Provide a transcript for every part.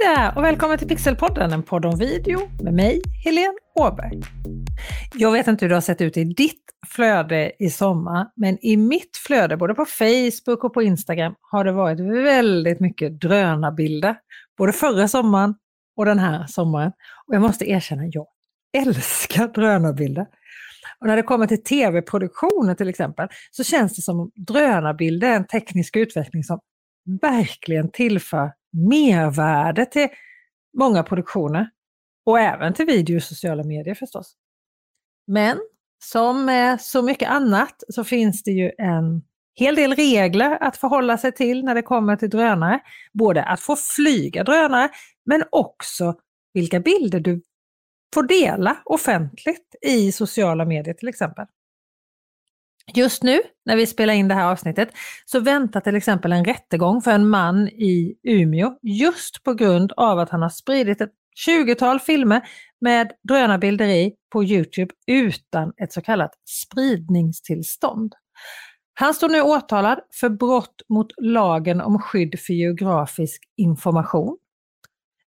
där och välkommen till Pixelpodden, en podd om video med mig, Helene Åberg. Jag vet inte hur det har sett ut i ditt flöde i sommar, men i mitt flöde, både på Facebook och på Instagram, har det varit väldigt mycket drönarbilder. Både förra sommaren och den här sommaren. Och jag måste erkänna, jag älskar drönarbilder. Och när det kommer till tv-produktioner till exempel, så känns det som drönarbilder är en teknisk utveckling som verkligen tillför mervärde till många produktioner. Och även till video och sociala medier förstås. Men som med så mycket annat så finns det ju en hel del regler att förhålla sig till när det kommer till drönare. Både att få flyga drönare men också vilka bilder du får dela offentligt i sociala medier till exempel. Just nu när vi spelar in det här avsnittet så väntar till exempel en rättegång för en man i Umeå just på grund av att han har spridit ett 20-tal filmer med drönarbilder i på Youtube utan ett så kallat spridningstillstånd. Han står nu åtalad för brott mot lagen om skydd för geografisk information.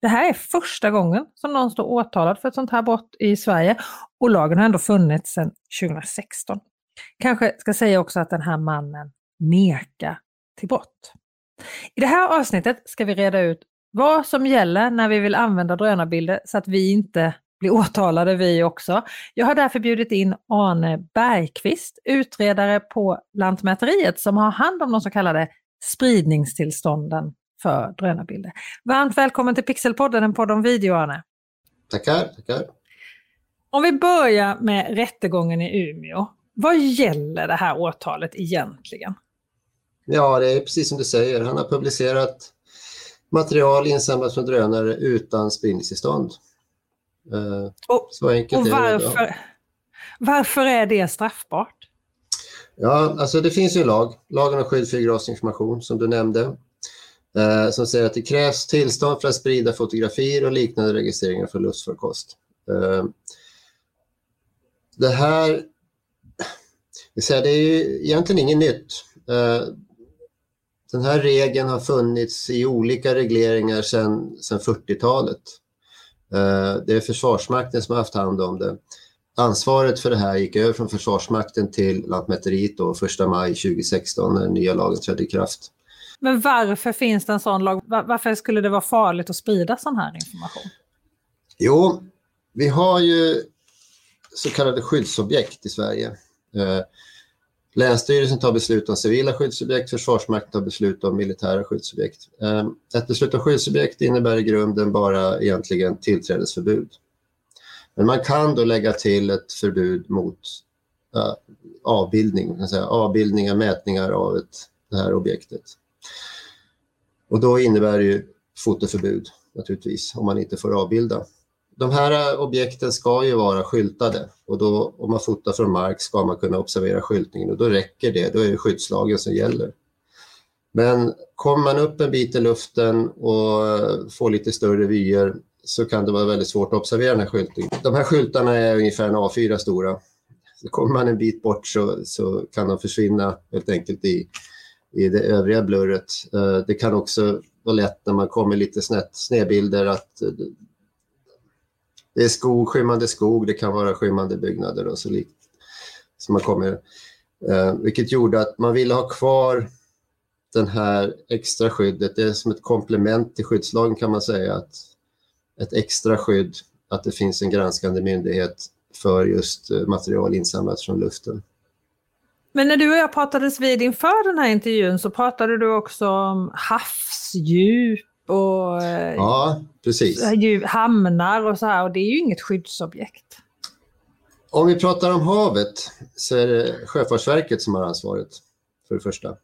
Det här är första gången som någon står åtalad för ett sånt här brott i Sverige och lagen har ändå funnits sedan 2016. Kanske ska säga också att den här mannen nekar till brott. I det här avsnittet ska vi reda ut vad som gäller när vi vill använda drönarbilder så att vi inte blir åtalade vi också. Jag har därför bjudit in Arne Bergqvist, utredare på Lantmäteriet som har hand om de så kallade spridningstillstånden för drönarbilder. Varmt välkommen till Pixelpodden, en podd om video Arne. Tackar, tackar. Om vi börjar med rättegången i Umeå. Vad gäller det här åtalet egentligen? Ja, det är precis som du säger. Han har publicerat material insamlat från drönare utan spridningstillstånd. Och, så enkelt och varför, är det. Varför är det straffbart? Ja, alltså det finns ju en lag, lagen om skydd för geografisk information som du nämnde, eh, som säger att det krävs tillstånd för att sprida fotografier och liknande registreringar för luftfarkost. Eh, det här det är ju egentligen inget nytt. Eh, den här regeln har funnits i olika regleringar sedan 40-talet. Eh, det är Försvarsmakten som har haft hand om det. Ansvaret för det här gick över från Försvarsmakten till Lantmäteriet då 1 maj 2016 när den nya lagen trädde i kraft. Men varför finns det en sån lag? Varför skulle det vara farligt att sprida sån här information? Jo, vi har ju så kallade skyddsobjekt i Sverige. Eh, Länsstyrelsen tar beslut om civila skyddsobjekt, Försvarsmakten tar beslut om militära skyddsobjekt. Eh, ett beslut om skyddsobjekt innebär i grunden bara egentligen tillträdesförbud. Men man kan då lägga till ett förbud mot uh, avbildning, säga, avbildningar, mätningar av ett, det här objektet. Och då innebär det ju fotoförbud naturligtvis, om man inte får avbilda de här objekten ska ju vara skyltade och då om man fotar från mark ska man kunna observera skyltningen och då räcker det, då är det skyddslagen som gäller. Men kommer man upp en bit i luften och får lite större vyer så kan det vara väldigt svårt att observera den här skyltningen. De här skyltarna är ungefär en A4 stora. Så kommer man en bit bort så, så kan de försvinna helt enkelt i, i det övriga blurret. Eh, det kan också vara lätt när man kommer lite snett, snedbilder att det är skog, skymmande skog, det kan vara skymmande byggnader och så likt. Så man kommer, eh, vilket gjorde att man ville ha kvar den här extra skyddet. Det är som ett komplement till skyddslagen kan man säga. att Ett extra skydd, att det finns en granskande myndighet för just eh, material insamlat från luften. Men när du och jag pratades vid inför den här intervjun så pratade du också om havsdjup och eh, ja, precis. hamnar och så här och det är ju inget skyddsobjekt. Om vi pratar om havet så är det Sjöfartsverket som har ansvaret för det första.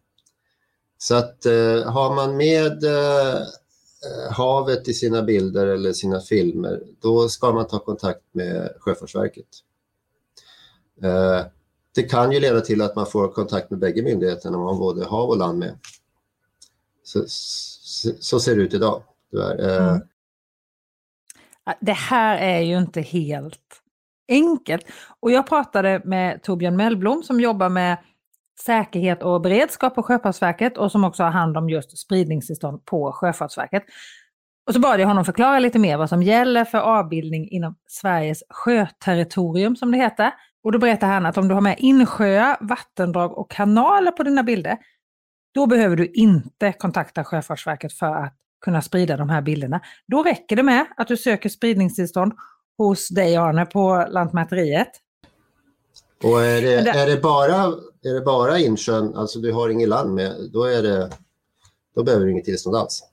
Så att eh, har man med eh, havet i sina bilder eller sina filmer, då ska man ta kontakt med Sjöfartsverket. Eh, det kan ju leda till att man får kontakt med bägge myndigheterna om man har både hav och land med. Så, så ser det ut idag. Tyvärr. Eh, mm. Det här är ju inte helt enkelt. Och jag pratade med Torbjörn Mellblom som jobbar med säkerhet och beredskap på Sjöfartsverket och som också har hand om just spridningstillstånd på Sjöfartsverket. Och så bad jag honom förklara lite mer vad som gäller för avbildning inom Sveriges sjöterritorium som det heter. Och då berättar han att om du har med insjöar, vattendrag och kanaler på dina bilder, då behöver du inte kontakta Sjöfartsverket för att kunna sprida de här bilderna. Då räcker det med att du söker spridningstillstånd hos dig Arne på Lantmäteriet. Och är det, är det, bara, är det bara insjön, alltså du har inget land med, då, är det, då behöver du inget tillstånd alls.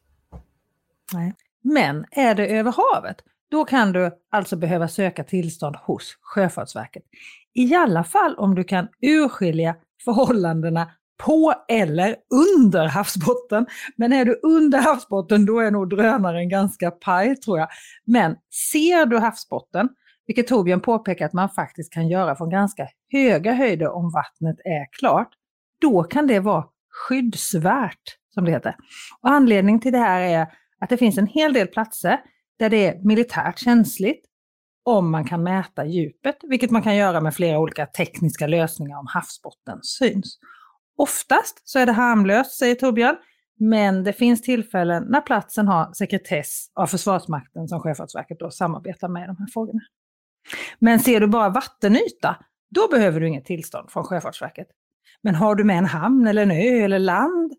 Nej. Men är det över havet, då kan du alltså behöva söka tillstånd hos Sjöfartsverket. I alla fall om du kan urskilja förhållandena på eller under havsbotten. Men är du under havsbotten då är nog drönaren ganska paj tror jag. Men ser du havsbotten, vilket Torbjörn påpekar att man faktiskt kan göra från ganska höga höjder om vattnet är klart, då kan det vara skyddsvärt, som det heter. Och anledningen till det här är att det finns en hel del platser där det är militärt känsligt om man kan mäta djupet, vilket man kan göra med flera olika tekniska lösningar om havsbotten syns. Oftast så är det harmlöst, säger Torbjörn, men det finns tillfällen när platsen har sekretess av Försvarsmakten som Sjöfartsverket då samarbetar med i de här frågorna. Men ser du bara vattenyta, då behöver du inget tillstånd från Sjöfartsverket. Men har du med en hamn eller en ö eller land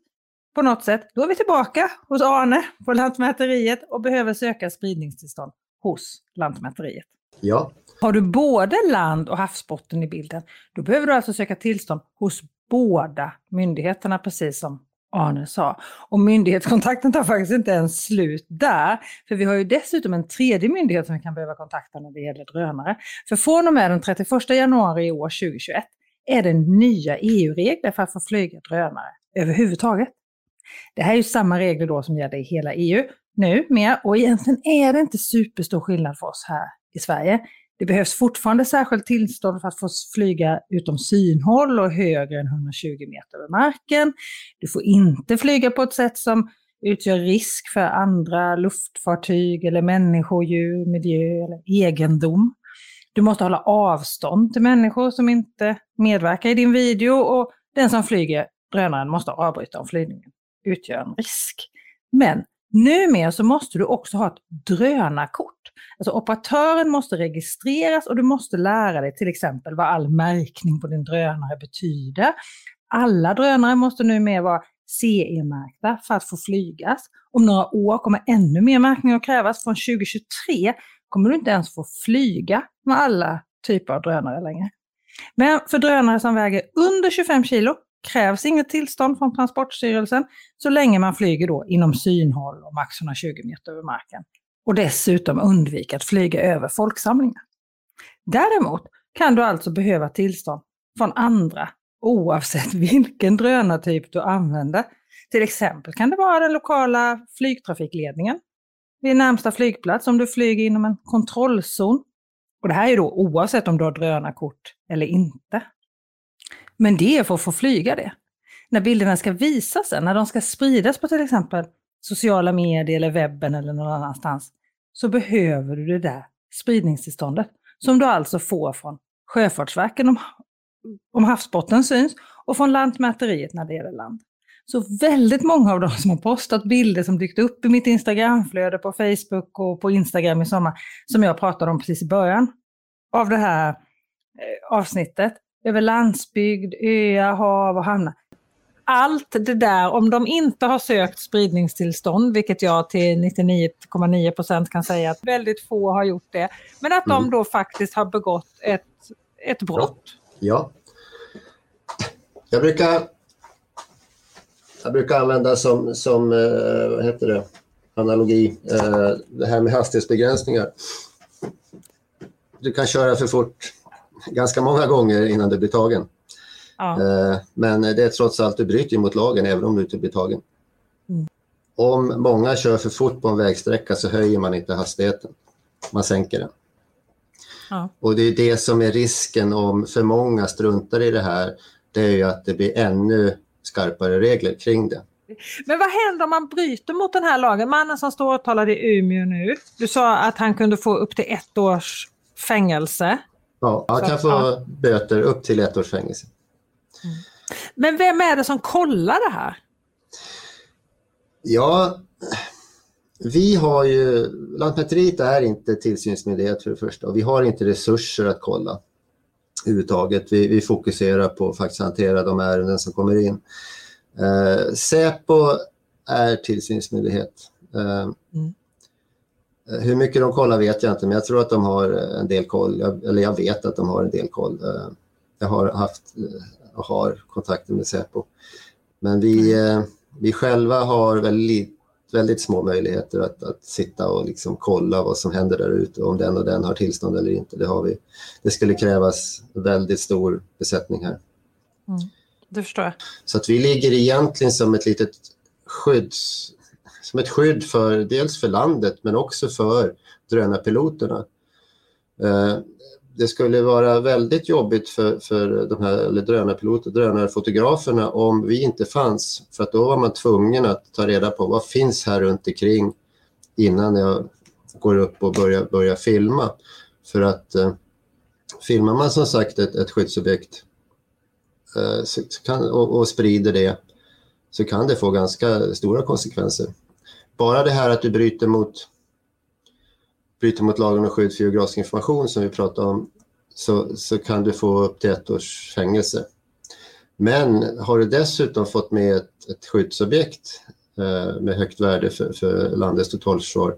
på något sätt, då är vi tillbaka hos Arne på Lantmäteriet och behöver söka spridningstillstånd hos Lantmäteriet. Ja. Har du både land och havsbotten i bilden, då behöver du alltså söka tillstånd hos båda myndigheterna, precis som Arne sa. Och myndighetskontakten tar faktiskt inte ens slut där. För vi har ju dessutom en tredje myndighet som vi kan behöva kontakta när det gäller drönare. För från och med den 31 januari i år 2021 är det nya EU-regler för att få flyga drönare överhuvudtaget. Det här är ju samma regler då som gäller i hela EU nu med och egentligen är det inte superstor skillnad för oss här i Sverige. Det behövs fortfarande särskilt tillstånd för att få flyga utom synhåll och högre än 120 meter över marken. Du får inte flyga på ett sätt som utgör risk för andra luftfartyg eller människor, djur, miljö eller egendom. Du måste hålla avstånd till människor som inte medverkar i din video och den som flyger drönaren måste avbryta om flygningen utgör en risk. Men numera så måste du också ha ett drönarkort. Alltså operatören måste registreras och du måste lära dig till exempel vad all märkning på din drönare betyder. Alla drönare måste numera vara CE-märkta för att få flygas. Om några år kommer ännu mer märkning att krävas. Från 2023 kommer du inte ens få flyga med alla typer av drönare längre. Men för drönare som väger under 25 kilo krävs inget tillstånd från Transportstyrelsen så länge man flyger då inom synhåll och max 120 meter över marken. Och dessutom undvika att flyga över folksamlingar. Däremot kan du alltså behöva tillstånd från andra oavsett vilken drönartyp du använder. Till exempel kan det vara den lokala flygtrafikledningen vid närmsta flygplats om du flyger inom en kontrollzon. Och det här är då oavsett om du har drönarkort eller inte. Men det är för att få flyga det. När bilderna ska visas sen, när de ska spridas på till exempel sociala medier eller webben eller någon annanstans, så behöver du det där spridningstillståndet som du alltså får från Sjöfartsverket om, om havsbotten syns och från Lantmäteriet när det gäller land. Så väldigt många av de som har postat bilder som dykt upp i mitt Instagramflöde på Facebook och på Instagram i sommar, som jag pratade om precis i början av det här eh, avsnittet, över landsbygd, öar, hav och hamnar. Allt det där, om de inte har sökt spridningstillstånd, vilket jag till 99,9 procent kan säga att väldigt få har gjort det, men att de mm. då faktiskt har begått ett, ett brott. Ja. Jag brukar, jag brukar använda som, som eh, vad heter det, analogi, eh, det här med hastighetsbegränsningar. Du kan köra för fort ganska många gånger innan du blir tagen. Ja. Eh, men det är trots allt, du bryter mot lagen även om du inte blir tagen. Mm. Om många kör för fort på en vägsträcka så höjer man inte hastigheten. Man sänker den. Ja. Och det är det som är risken om för många struntar i det här. Det är ju att det blir ännu skarpare regler kring det. Men vad händer om man bryter mot den här lagen? Mannen som står åtalad i Umeå nu, du sa att han kunde få upp till ett års fängelse. Ja, han kan få ja. böter upp till ett års fängelse. Mm. Men vem är det som kollar det här? Ja, Vi har ju, Lantmäteriet är inte tillsynsmyndighet för det första och vi har inte resurser att kolla överhuvudtaget. Vi, vi fokuserar på att faktiskt hantera de ärenden som kommer in. Eh, Säpo är tillsynsmyndighet. Eh, mm. Hur mycket de kollar vet jag inte, men jag tror att de har en del koll. Eller jag vet att de har en del koll. Eh, jag har haft och har kontakter med Säpo. Men vi, mm. Eh, vi själva har väldigt, väldigt små möjligheter att, att sitta och liksom kolla vad som händer där ute, om den och den har tillstånd eller inte. Det, har vi. det skulle krävas väldigt stor besättning här. Mm. Det förstår jag. Så att vi ligger egentligen som ett litet skydd, som ett skydd för dels för landet men också för drönarpiloterna. Eh, det skulle vara väldigt jobbigt för, för de här eller drönarpiloter, drönarfotograferna om vi inte fanns. För att då var man tvungen att ta reda på vad finns här runt omkring innan jag går upp och börjar, börjar filma. För att eh, filmar man som sagt ett, ett skyddsobjekt eh, så, kan, och, och sprider det så kan det få ganska stora konsekvenser. Bara det här att du bryter mot bryter mot lagen om skydd för geografisk information som vi pratade om så, så kan du få upp till ett års fängelse. Men har du dessutom fått med ett, ett skyddsobjekt eh, med högt värde för, för landets totalförsvar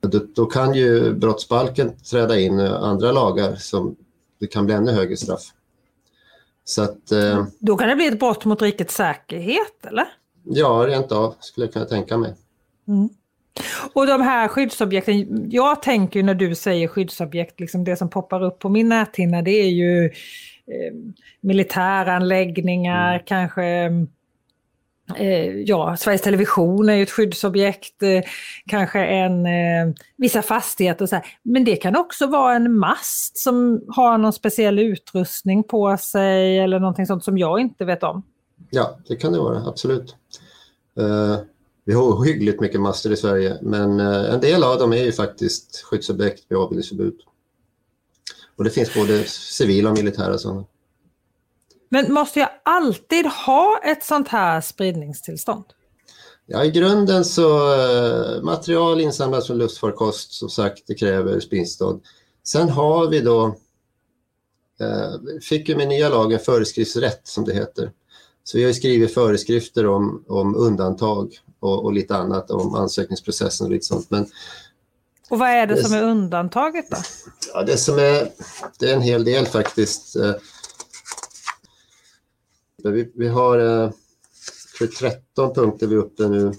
då, då, kan ju brottsbalken träda in andra lagar som det kan bli ännu högre straff. Så att, eh, då kan det bli ett brott mot rikets säkerhet eller? Ja, rent av skulle jag kunna tänka mig. Mm. Och de här skyddsobjekten, jag tänker när du säger skyddsobjekt, liksom det som poppar upp på min näthinna det är ju eh, militäranläggningar, mm. kanske eh, ja, Sveriges Television är ju ett skyddsobjekt, eh, kanske en, eh, vissa fastigheter och så här. Men det kan också vara en mast som har någon speciell utrustning på sig eller någonting sånt som jag inte vet om. Ja, det kan det vara, absolut. Vi har hyggligt mycket master i Sverige, men eh, en del av dem är ju faktiskt skyddsobjekt vid avbildningsförbud. Och det finns både civila och militära sådana. Men måste jag alltid ha ett sånt här spridningstillstånd? Ja, i grunden så eh, material insamlat från luftfarkost, som sagt, det kräver spridningstillstånd. Sen har vi då, eh, fick ju med nya lagen föreskriftsrätt som det heter. Så vi har skrivit föreskrifter om, om undantag och, och, lite annat om ansökningsprocessen och lite sånt. Men, och vad är det, det som är undantaget då? Ja, det som är, det är en hel del faktiskt. Eh, vi, vi har eh, för 13 punkter vi är uppe nu. Jag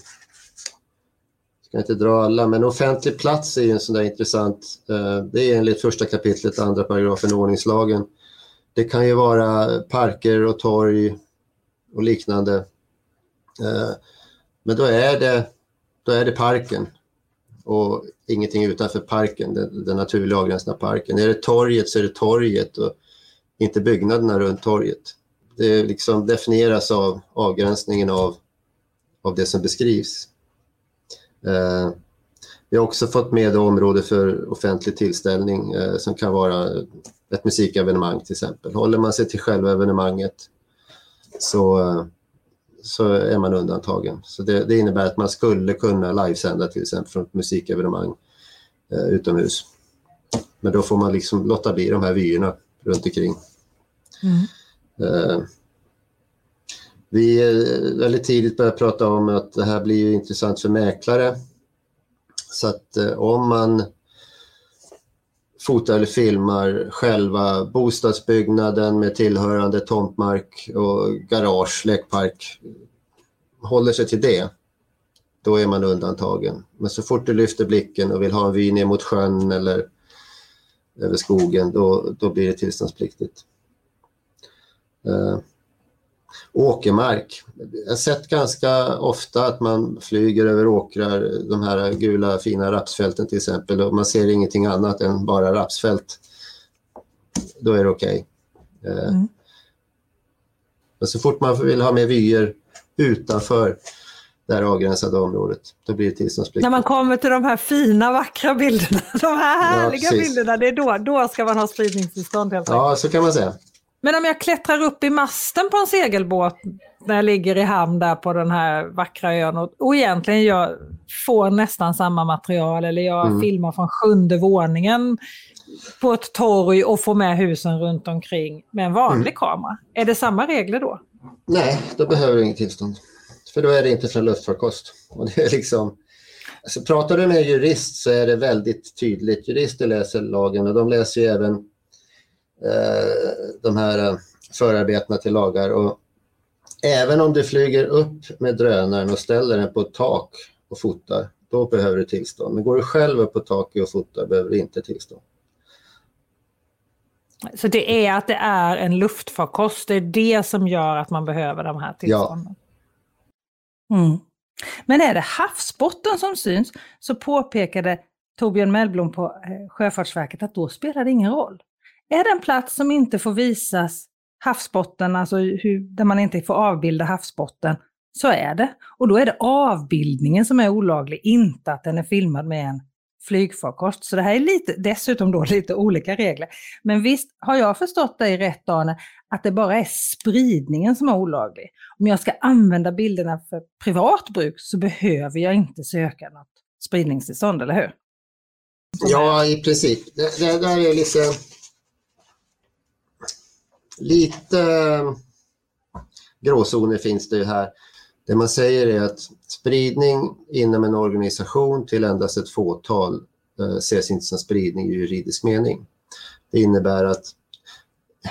ska inte dra alla, men offentlig plats är ju en sån där intressant. Eh, det är enligt första kapitlet, andra paragrafen ordningslagen. Det kan ju vara parker och torg och liknande. Men då är det, då är det parken och ingenting utanför parken, den, den naturliga avgränsningen parken. Är det torget så är det torget och inte byggnaderna runt torget. Det liksom definieras av avgränsningen av, av det som beskrivs. Eh, vi har också fått med område för offentlig tillställning eh, som kan vara ett musikevenemang till exempel. Håller man sig till själva evenemanget så, eh, så är man undantagen. Så det, det, innebär att man skulle kunna livesända till exempel från ett musikevenemang eh, utomhus. Men då får man liksom låta bli de här vyerna runt omkring. Mm. Eh, vi väldigt tidigt började prata om att det här blir intressant för mäklare. Så att eh, om man fotar eller filmar själva bostadsbyggnaden med tillhörande tomtmark och garage, lekpark, håller sig till det, då är man undantagen. Men så fort du lyfter blicken och vill ha en vy ner mot sjön eller över skogen, då, då blir det tillståndspliktigt. Eh, Åkermark. Jag har sett ganska ofta att man flyger över åkrar, de här gula fina rapsfälten till exempel, och man ser ingenting annat än bara rapsfält. Då är det okej. Okay. Eh, mm. Men så fort man vill ha med vyer utanför det här avgränsade området, då blir det tillståndsplikt. När man kommer till de här fina vackra bilderna, de här härliga ja, bilderna, det är då, då ska man ha spridningstillstånd helt Ja, så kan man säga. Men om jag klättrar upp i masten på en segelbåt när jag ligger i hamn där på den här vackra ön och, och egentligen jag får nästan samma material eller jag mm. filmar från sjunde våningen på ett torg och får med husen runt omkring med en vanlig mm. kamera. Är det samma regler då? Nej, då behöver du inget tillstånd. För då är det inte från luftfarkost. Och det är liksom, alltså pratar du med en jurist så är det väldigt tydligt. Jurister läser lagen och de läser ju även de här eh, förarbetena till lagar. Och även om du flyger upp med drönaren och ställer den på ett tak och fotar, då behöver du tillstånd. Men går du själv upp på taket och fotar behöver du inte tillstånd. Så det är att det är en luftfarkost, det är det som gör att man behöver de här tillstånden? Ja. Mm. Men är det havsbotten som syns så påpekade Torbjörn Mellblom på eh, Sjöfartsverket att då spelar det ingen roll. Är det en plats som inte får visas havsbotten, alltså hur, där man inte får avbilda havsbotten, så är det. Och då är det avbildningen som är olaglig, inte att den är filmad med en flygfarkost. Så det här är lite, dessutom då lite olika regler. Men visst har jag förstått dig rätt Arne, att det bara är spridningen som är olaglig. Om jag ska använda bilderna för privat bruk så behöver jag inte söka något spridningstillstånd, eller hur? Ja, i princip. Det, det där är lite... Lite gråzoner finns det ju här. Det man säger är att spridning inom en organisation till endast ett fåtal eh, ses inte som spridning i juridisk mening. Det innebär att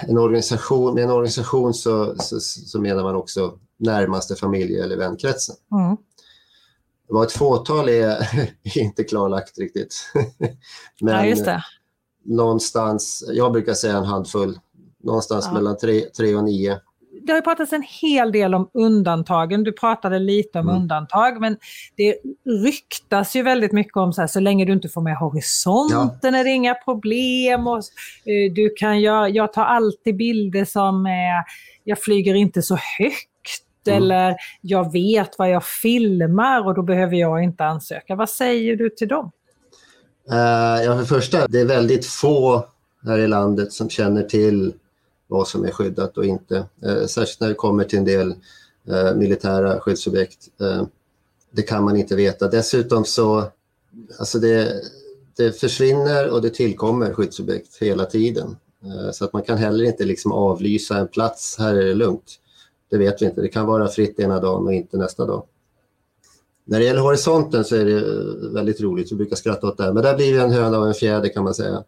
en organisation, med en organisation så, så, så menar man också närmaste familje eller vänkretsen. Mm. Vad ett fåtal är, är inte klarlagt riktigt. Men ja, någonstans, jag brukar säga en handfull, någonstans ja. mellan tre, tre och nio det har pratats en hel del om undantagen. Du pratade lite om mm. undantag, men det ryktas ju väldigt mycket om så här, så länge du inte får med horisonten ja. är det inga problem. Och, uh, du kan göra, jag tar alltid bilder som är, jag flyger inte så högt mm. eller jag vet vad jag filmar och då behöver jag inte ansöka. Vad säger du till dem? Uh, ja, för det första, det är väldigt få här i landet som känner till vad som är skyddat och inte. Eh, särskilt när det kommer till en del eh, militära skyddsobjekt. Eh, det kan man inte veta. Dessutom så, alltså det, det försvinner och det tillkommer skyddsobjekt hela tiden. Eh, så att man kan heller inte liksom avlysa en plats, här är det lugnt. Det vet vi inte, det kan vara fritt ena dagen och inte nästa dag. När det gäller horisonten så är det eh, väldigt roligt, vi brukar skratta åt det, här, men där blir vi en höna och en fjäder kan man säga.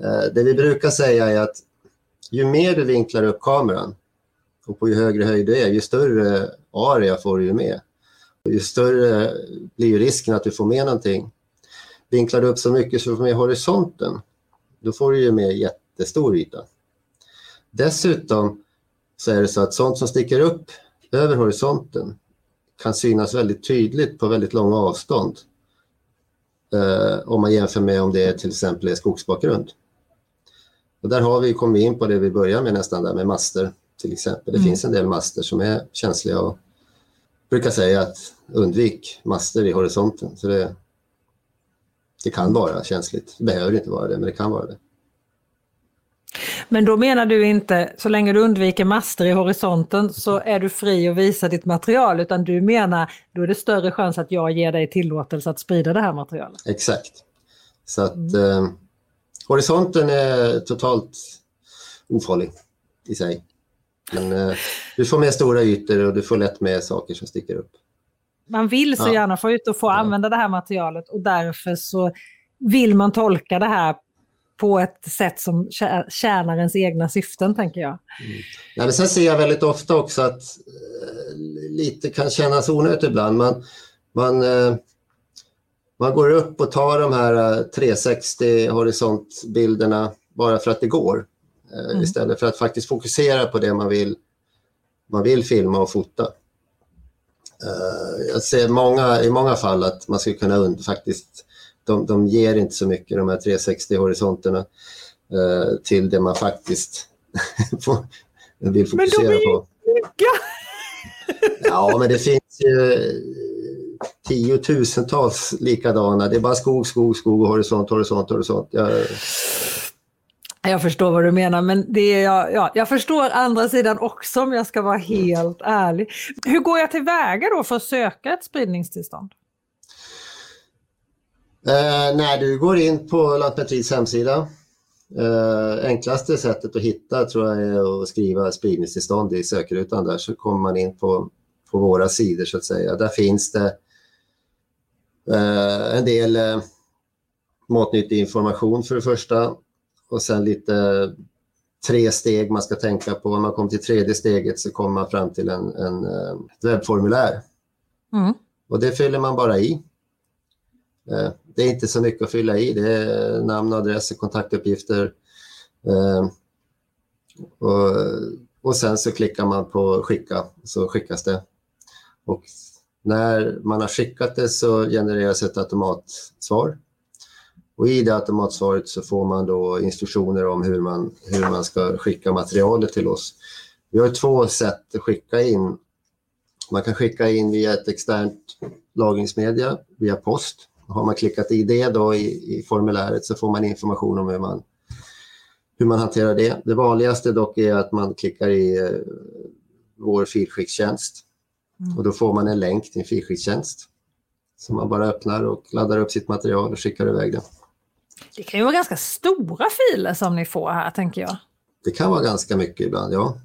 Eh, det vi brukar säga är att ju mer du vinklar upp kameran och på ju högre höjd du är, ju större area får du ju med. Och ju större blir risken att du får med någonting. Vinklar du upp så mycket så du får med horisonten, då får du ju med jättestor yta. Dessutom så är det så att sånt som sticker upp över horisonten kan synas väldigt tydligt på väldigt långa avstånd. Eh, om man jämför med om det är till exempel är skogsbakgrund. Och där har vi kommit in på det vi börjar med nästan, där med master till exempel. Det mm. finns en del master som är känsliga och brukar säga att undvik master i horisonten. Så det, det kan vara känsligt. Det behöver inte vara det, men det kan vara det. Men då menar du inte, så länge du undviker master i horisonten så är du fri att visa ditt material, utan du menar då är det större chans att jag ger dig tillåtelse att sprida det här materialet? Exakt. Så att mm. Horisonten är totalt ofarlig i sig. Men eh, du får med stora ytor och du får lätt med saker som sticker upp. Man vill så ja. gärna få ut och få ja. använda det här materialet och därför så vill man tolka det här på ett sätt som tjänar ens egna syften, tänker jag. Mm. Ja, men sen ser jag väldigt ofta också att eh, lite kan kännas onödigt ibland. Man, man eh, man går upp och tar de här 360 eh, horisontbilderna bara för att det går. Eh, mm. Istället för att faktiskt fokusera på det man vill, man vill filma och fota. Eh, jag ser många, i många fall att man skulle kunna faktiskt, de, de ger inte så mycket de här 360 horisonterna till det man faktiskt vill fokusera men de är på. Ja, men det finns ju tiotusentals likadana. Det är bara skog, skog, skog och horisont, horisont, horisont. Jag... Jag förstår vad du menar, men det är, ja, ja, jag förstår andra sidan också om jag ska vara helt ärlig. Hur går jag tillväga då för att söka ett spridningstillstånd? Eh, när du går in på Lantmäteriets hemsida, eh, enklaste sättet att hitta tror jag är att skriva spridningstillstånd i sökrutan där så kommer man in på, på våra sidor så att säga. Där finns det en del eh, matnyttig information för det första och sen lite tre steg man ska tänka på. När man kommer till tredje steget så kommer man fram till en, en, eh, ett webbformulär. Mm. Och det fyller man bara i. Eh, det är inte så mycket att fylla i. Det är namn, adress och kontaktuppgifter. Eh, och, och sen så klickar man på skicka, så skickas det. Och när man har skickat det så genereras ett automatsvar. Och I det automatsvaret så får man då instruktioner om hur man, hur man ska skicka materialet till oss. Vi har två sätt att skicka in. Man kan skicka in via ett externt lagringsmedia, via post. Har man klickat i det då i, i formuläret så får man information om hur man, hur man hanterar det. Det vanligaste dock är att man klickar i eh, vår filskickstjänst Mm. och då får man en länk till en filskickstjänst som man bara öppnar och laddar upp sitt material och skickar iväg det. Det kan ju vara ganska stora filer som ni får här, tänker jag. Det kan vara ganska mycket ibland, ja.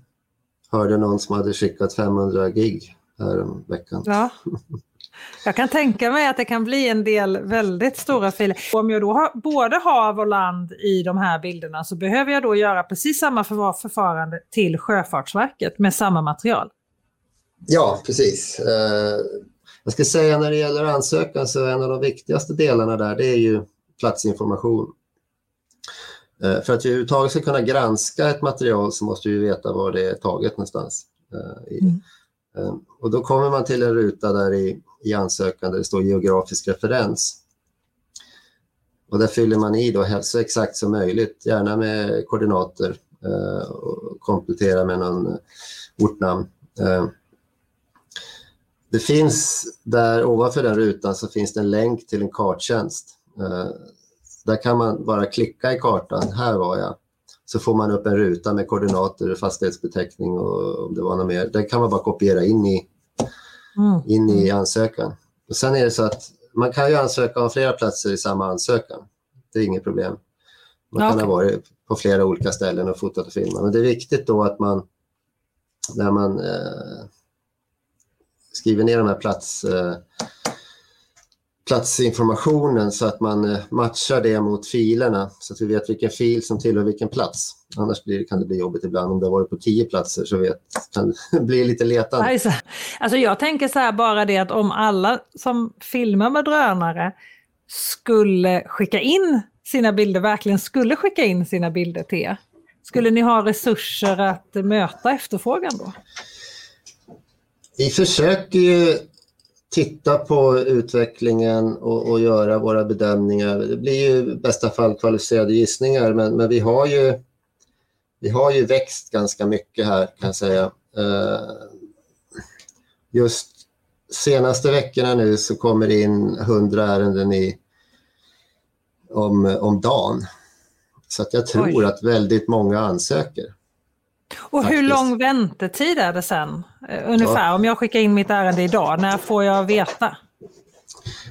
Hörde någon som hade skickat 500 gig här om veckan. Ja. Jag kan tänka mig att det kan bli en del väldigt stora filer. Om jag då har både hav och land i de här bilderna så behöver jag då göra precis samma förfarande till Sjöfartsverket med samma material. Ja, precis. Eh, jag ska säga när det gäller ansökan så en av de viktigaste delarna där det är ju platsinformation. Eh, för att vi överhuvudtaget ska kunna granska ett material så måste vi veta var det är taget någonstans. Eh. Mm. Och då kommer man till en ruta där i, i ansökan där det står geografisk referens. Och där fyller man i då så exakt som möjligt, gärna med koordinater och komplettera med någon ortnamn. Det finns där ovanför den rutan så finns det en länk till en karttjänst. Eh, där kan man bara klicka i kartan, här var jag. Så får man upp en ruta med koordinater, fastighetsbeteckning och om det var något mer. Den kan man bara kopiera in i, Mm. in i ansökan. Och sen är det så att man kan ju ansöka om flera platser i samma ansökan. Det är inget problem. Man kan ha varit på flera olika ställen och fotat och filmat. Men det är viktigt då att man när man eh, skriver ner de här plats, eh, platsinformationen så att man eh, matchar det mot filerna så att vi vet vilken fil som tillhör vilken plats. Annars blir, kan det bli jobbigt ibland. Om det har varit på tio platser så vet, kan det bli lite letande. Alltså, Alltså jag tänker så här bara det att om alla som filmar med drönare skulle skicka in sina bilder, verkligen skulle skicka in sina bilder till er. Skulle ni ha resurser att möta efterfrågan då? Vi försöker ju titta på utvecklingen och, och göra våra bedömningar. Det blir ju i bästa fall kvalificerade gissningar men, men vi, har ju, vi har ju växt ganska mycket här kan jag säga. Eh, just senaste veckorna nu så kommer det in 100 ärenden i, om, om dagen. Så jag tror Oj. att väldigt många ansöker. Och hur Faktiskt. lång väntetid är det sen? Eh, Ungefär, om jag skickar in mitt ärende idag, när får jag veta?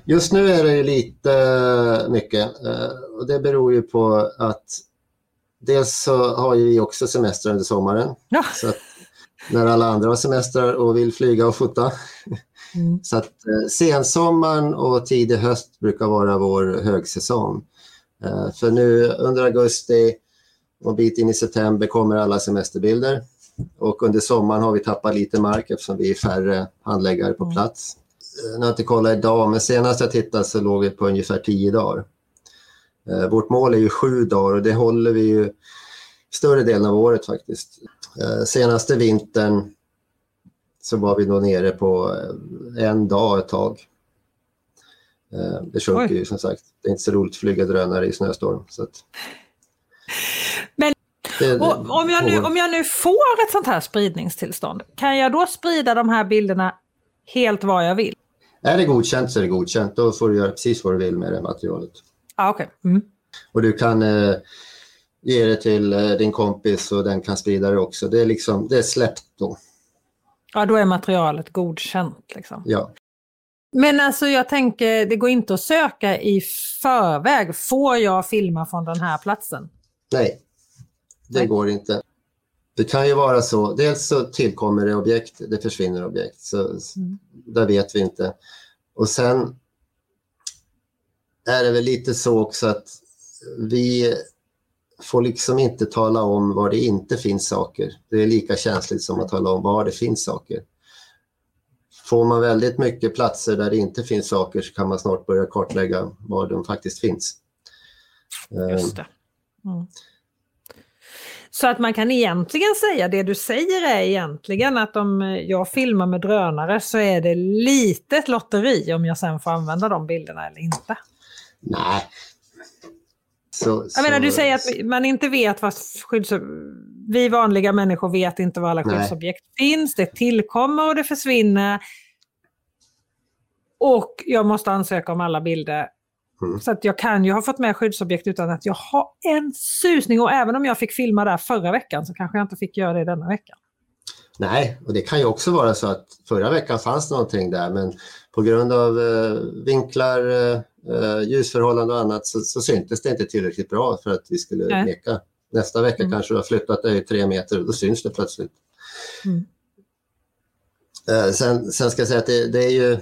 Just nu är det lite mycket eh, och det beror ju på att dels så har vi också semester under sommaren. Ja. Så när alla andra har semestrar och vill flyga och fota. Mm. Så att eh, sensommaren och tidig höst brukar vara vår högsäsong. Eh, för nu under augusti och en bit in i september kommer alla semesterbilder. Och under sommaren har vi tappat lite mark eftersom vi är färre handläggare på Mm. plats. Eh, Nu har jag inte kollat idag, men senast jag tittade så låg vi på ungefär 10 dagar. Eh, Vårt mål är ju sju dagar och det håller vi ju större delen av året faktiskt. Eh, Senaste vintern så var vi då nere på en dag ett tag. Det sjunker ju som sagt. Det är inte så roligt att flyga drönare i snöstorm. Så att... Men- Och om, jag nu, om jag nu får ett sånt här spridningstillstånd, kan jag då sprida de här bilderna helt vad jag vill? Är det godkänt så är det godkänt. Då får du göra precis vad du vill med det materialet. Ja, okej. Mm. Och du kan, eh, ge det till eh, din kompis och den kan sprida det också. Det är, liksom, det är släppt då. Ja, då är materialet godkänt. Liksom. Ja. Men alltså jag tänker, det går inte att söka i förväg. Får jag filma från den här platsen? Nej, det Nej. går inte. Det kan ju vara så, dels så tillkommer det objekt, det försvinner objekt. Så, Mm. Där vet vi inte. Och sen är det väl lite så också att vi får liksom inte tala om var det inte finns saker. Det är lika känsligt som att tala om var det finns saker. Får man väldigt mycket platser där det inte finns saker så kan man snart börja kartlägga var de faktiskt finns. Just det. Mm. Så att man kan egentligen säga, det du säger är egentligen att om jag filmar med drönare så är det lite ett lotteri om jag sen får använda de bilderna eller inte. Nej. Så, Jag menar, så- du säger att man inte vet vad skydds... Vi vanliga människor vet inte var alla Nej. skyddsobjekt finns. Det tillkommer och det försvinner. Och jag måste ansöka om alla bilder. Mm. Så att jag kan ju ha fått med skyddsobjekt utan att jag har en susning. Och även om jag fick filma där förra veckan så kanske jag inte fick göra det denna veckan. Nej, och det kan ju också vara så att förra veckan fanns någonting där men på grund av eh, vinklar, eh, eh, ljusförhållanden och annat så, så syntes det inte tillräckligt bra för att vi skulle Nej. neka. Nästa vecka Mm. kanske du har flyttat dig tre meter och då syns det plötsligt. Mm. Eh, sen, sen ska jag säga att det, det är ju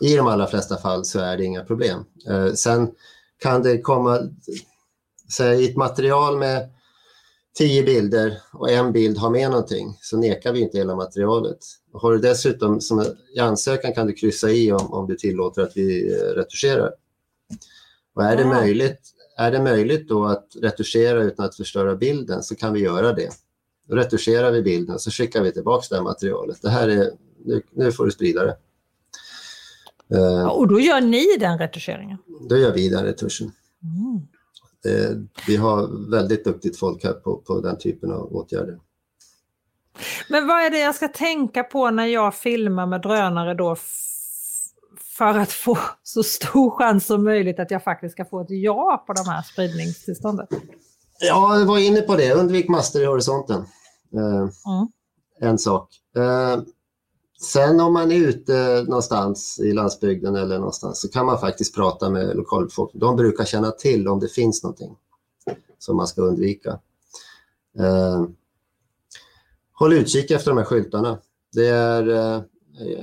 i de allra flesta fall så är det inga problem. Eh, sen kan det komma, säg ett material med tio bilder och en bild har med någonting så nekar vi inte hela materialet. Har du dessutom, som i ansökan kan du kryssa i om, om du tillåter att vi eh, retuscherar. Och är det, Ja. möjligt, är det möjligt då att retuschera utan att förstöra bilden så kan vi göra det. Då retuscherar vi bilden och så skickar vi tillbaka det här materialet. Det här är, nu, nu får du sprida det. Eh, Och då gör ni den retuscheringen. då gör vi den retuschen. Mm. Eh, vi har väldigt duktigt folk här på, på den typen av åtgärder. Men vad är det jag ska tänka på när jag filmar med drönare då för att få så stor chans som möjligt att jag faktiskt ska få ett ja på de här spridningstillstånden? Ja, jag var inne på det. Undvik master i horisonten. Eh, Mm. En sak. Eh, sen om man är ute någonstans i landsbygden eller någonstans så kan man faktiskt prata med lokalbefolkningen. De brukar känna till om det finns någonting som man ska undvika. Eh, håll utkik efter de här skyltarna. Det är eh,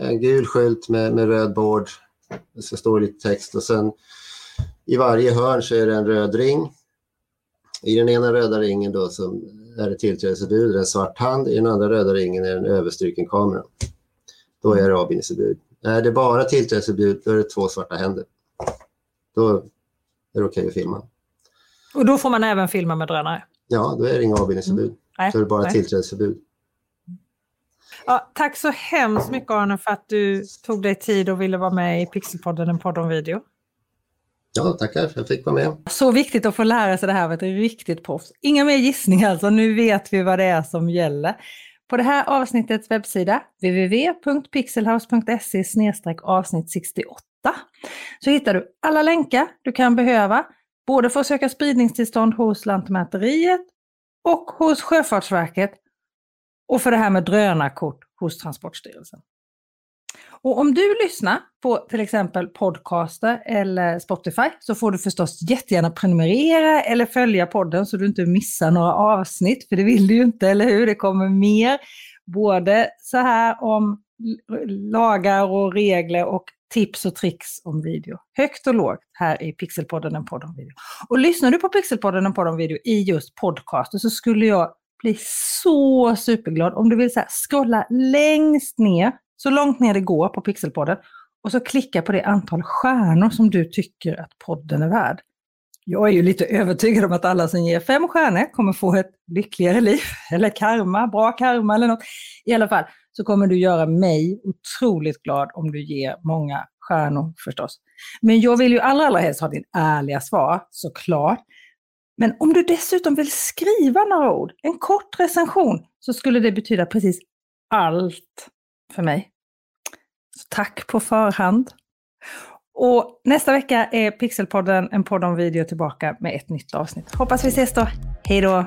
en gul skylt med, med röd bord. Det ska stå lite text och sen i varje hörn så är det en röd ring. I den ena röda ringen då så är det tillträdesförbud, en svart hand. I den andra röda ringen är det en överstruken kamera. Då är det avbindningsförbud. Är det bara tillträdesförbud, då är det två svarta händer. Då är det okej att filma. Och då får man även filma med drönare? Ja, då är det inga avbindningsförbud. Nej, Då är det bara nej. tillträdesförbud. Ja, tack så hemskt mycket Arne för att du tog dig tid och ville vara med i Pixelpodden, en podd om video. Ja, tackar för att jag fick vara med. Så viktigt att få lära sig det här av ett riktigt proffs. Inga mer gissningar alltså, nu vet vi vad det är som gäller. På det här avsnittets webbsida, www.pixelhouse.se avsnitt 68, så hittar du alla länkar du kan behöva, både för att söka spridningstillstånd hos Lantmäteriet och hos Sjöfartsverket och för det här med drönarkort hos Transportstyrelsen. Och om du lyssnar på till exempel podcaster eller Spotify så får du förstås jättegärna prenumerera eller följa podden så du inte missar några avsnitt, för det vill du ju inte, eller hur? Det kommer mer, både så här om lagar och regler och tips och tricks om video. Högt och lågt här i Pixelpodden, en podd om video. Och lyssnar du på Pixelpodden, en podd om video i just podcaster så skulle jag bli så superglad om du vill så här, scrolla längst ner, så långt ner det går på Pixelpodden och så klicka på det antal stjärnor som du tycker att podden är värd. Jag är ju lite övertygad om att alla som ger fem stjärnor kommer få ett lyckligare liv, eller karma, bra karma eller något. I alla fall så kommer du göra mig otroligt glad om du ger många stjärnor förstås. Men jag vill ju allra, allra helst ha din ärliga svar, såklart. Men om du dessutom vill skriva några ord, en kort recension, så skulle det betyda precis allt för mig. Så tack på förhand. Och nästa vecka är Pixelpodden, en podd om video, tillbaka med ett nytt avsnitt. Hoppas vi ses då. Hej då!